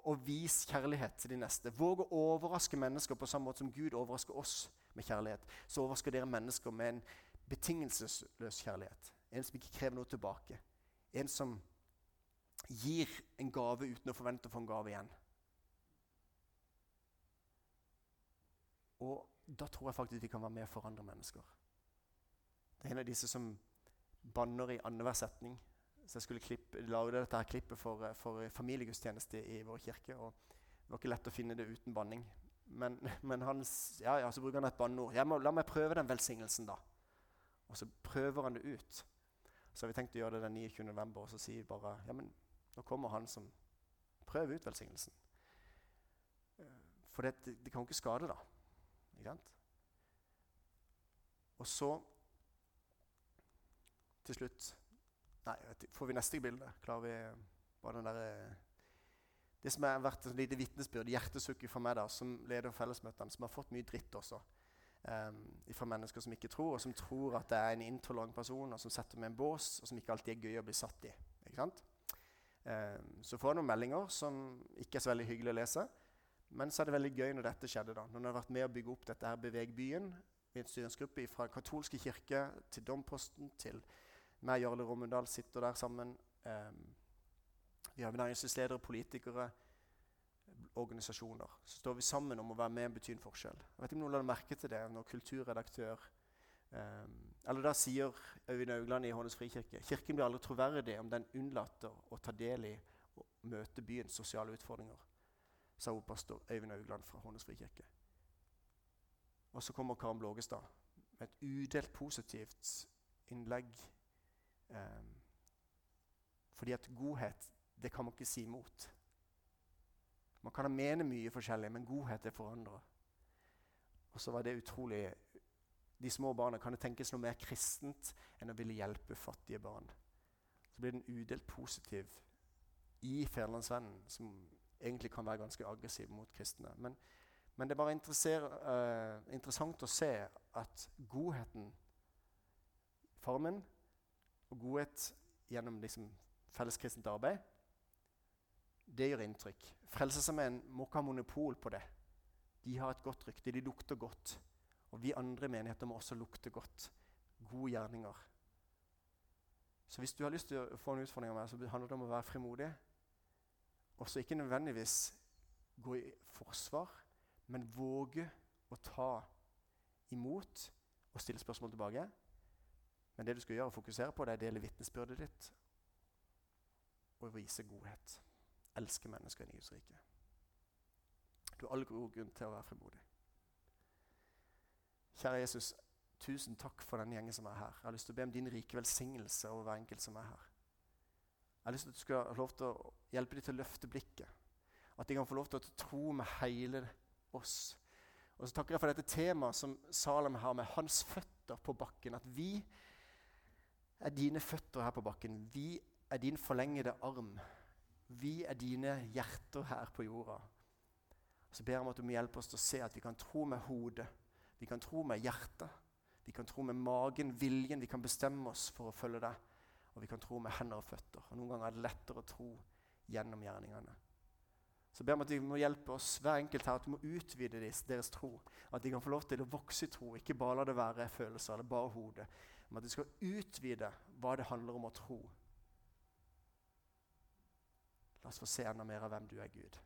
Speaker 2: å vise kjærlighet til de neste. Våg å overraske mennesker på samme måte som Gud overrasker oss med kjærlighet. Så overrasker dere mennesker med en betingelsesløs kjærlighet. En som ikke krever noe tilbake. En som gir en gave uten å forvente å få en gave igjen. Og da tror jeg faktisk vi kan være med og forandre mennesker. Det er en av disse som banner i annenhver setning så jeg skulle klippe, lage dette her klippet for, eh, for familiegudstjeneste i vår kirke. og Det var ikke lett å finne det uten banning. Men, men han, ja, ja, så bruker han et banneord. La meg prøve den velsignelsen, da. Og så prøver han det ut. Så har vi tenkt å gjøre det den 29. november, og så sier vi bare ja, men nå kommer han som prøver ut velsignelsen. Eh, for det, det kan jo ikke skade, da. Ikke sant? Og så til slutt Nei, får vi neste bilde? Klarer vi bare den der, eh, Det som har vært et lite vitnesbyrd, hjertesukket for meg da, som leder fellesmøtene, som har fått mye dritt også. Um, fra mennesker som ikke tror, og som tror at det er en intolerant person, og som setter med en bås, og som ikke alltid er gøy å bli satt i. Ikke sant? Um, så får jeg noen meldinger som ikke er så veldig hyggelig å lese. Men så er det veldig gøy når dette skjedde. da. Når en har vært med å bygge opp dette her Beveg byen, i en styringsgruppe fra katolske kirke til Domposten til meg Jarle Rommundal sitter der sammen. Um, vi har næringslivsledere, politikere, organisasjoner. Så står vi sammen om å være med og bety en forskjell. Jeg vet ikke om noen la merke til det når kulturredaktør um, Eller da sier Øyvind Augland i Hånes frikirke Kirken blir aldri troverdig om den unnlater å ta del i og møte byens sosiale utfordringer, sa pastor Øyvind Augland fra Hånes frikirke. Og så kommer Karen Blågestad med et udelt positivt innlegg Um, fordi at godhet, det kan man ikke si imot. Man kan mene mye forskjellig, men godhet er forandra. Og så var det utrolig de små barna, kan det tenkes noe mer kristent enn å ville hjelpe fattige barn. Så blir den udelt positiv i Fædrelandsvennen, som egentlig kan være ganske aggressiv mot kristne. Men, men det er bare uh, interessant å se at godheten, formen, og godhet gjennom liksom, felleskristent arbeid, det gjør inntrykk. Frelsesarmeen må ikke ha monopol på det. De har et godt rykte, de lukter godt. Og vi andre menigheter må også lukte godt. Gode gjerninger. Så hvis du har lyst til å få en utfordring av meg, så handler det om å være frimodig. Og så ikke nødvendigvis gå i forsvar, men våge å ta imot og stille spørsmål tilbake. Men det du skal gjøre, og fokusere på, det er å dele vitnesbyrdet ditt og vise godhet. Elske mennesker i Guds rike. Du har all god grunn til å være frimodig. Kjære Jesus, tusen takk for den gjengen som er her. Jeg har lyst til å be om din rike velsignelse over hver enkelt som er her. Jeg har lyst til at du skal ha lov til å hjelpe dem til å løfte blikket. At de kan få lov til å tro med hele oss. Og så takker jeg for dette temaet som Salem har med hans føtter på bakken. At vi er dine føtter her på bakken. Vi er din forlengede arm. Vi er dine hjerter her på jorda. Så ber jeg om at du må hjelpe oss til å se at vi kan tro med hodet vi kan tro med hjertet, vi kan tro med magen, viljen. Vi kan bestemme oss for å følge deg. Og vi kan tro med hender og føtter. Og Noen ganger er det lettere å tro gjennom gjerningene. Så ber vi at de må hjelpe oss hver enkelt her, at du må utvide deres, tro. At de kan få lov til å vokse i tro, ikke bare la det være følelser eller bare hodet. Men at de skal utvide hva det handler om å tro. La oss få se enda mer av hvem du er, Gud.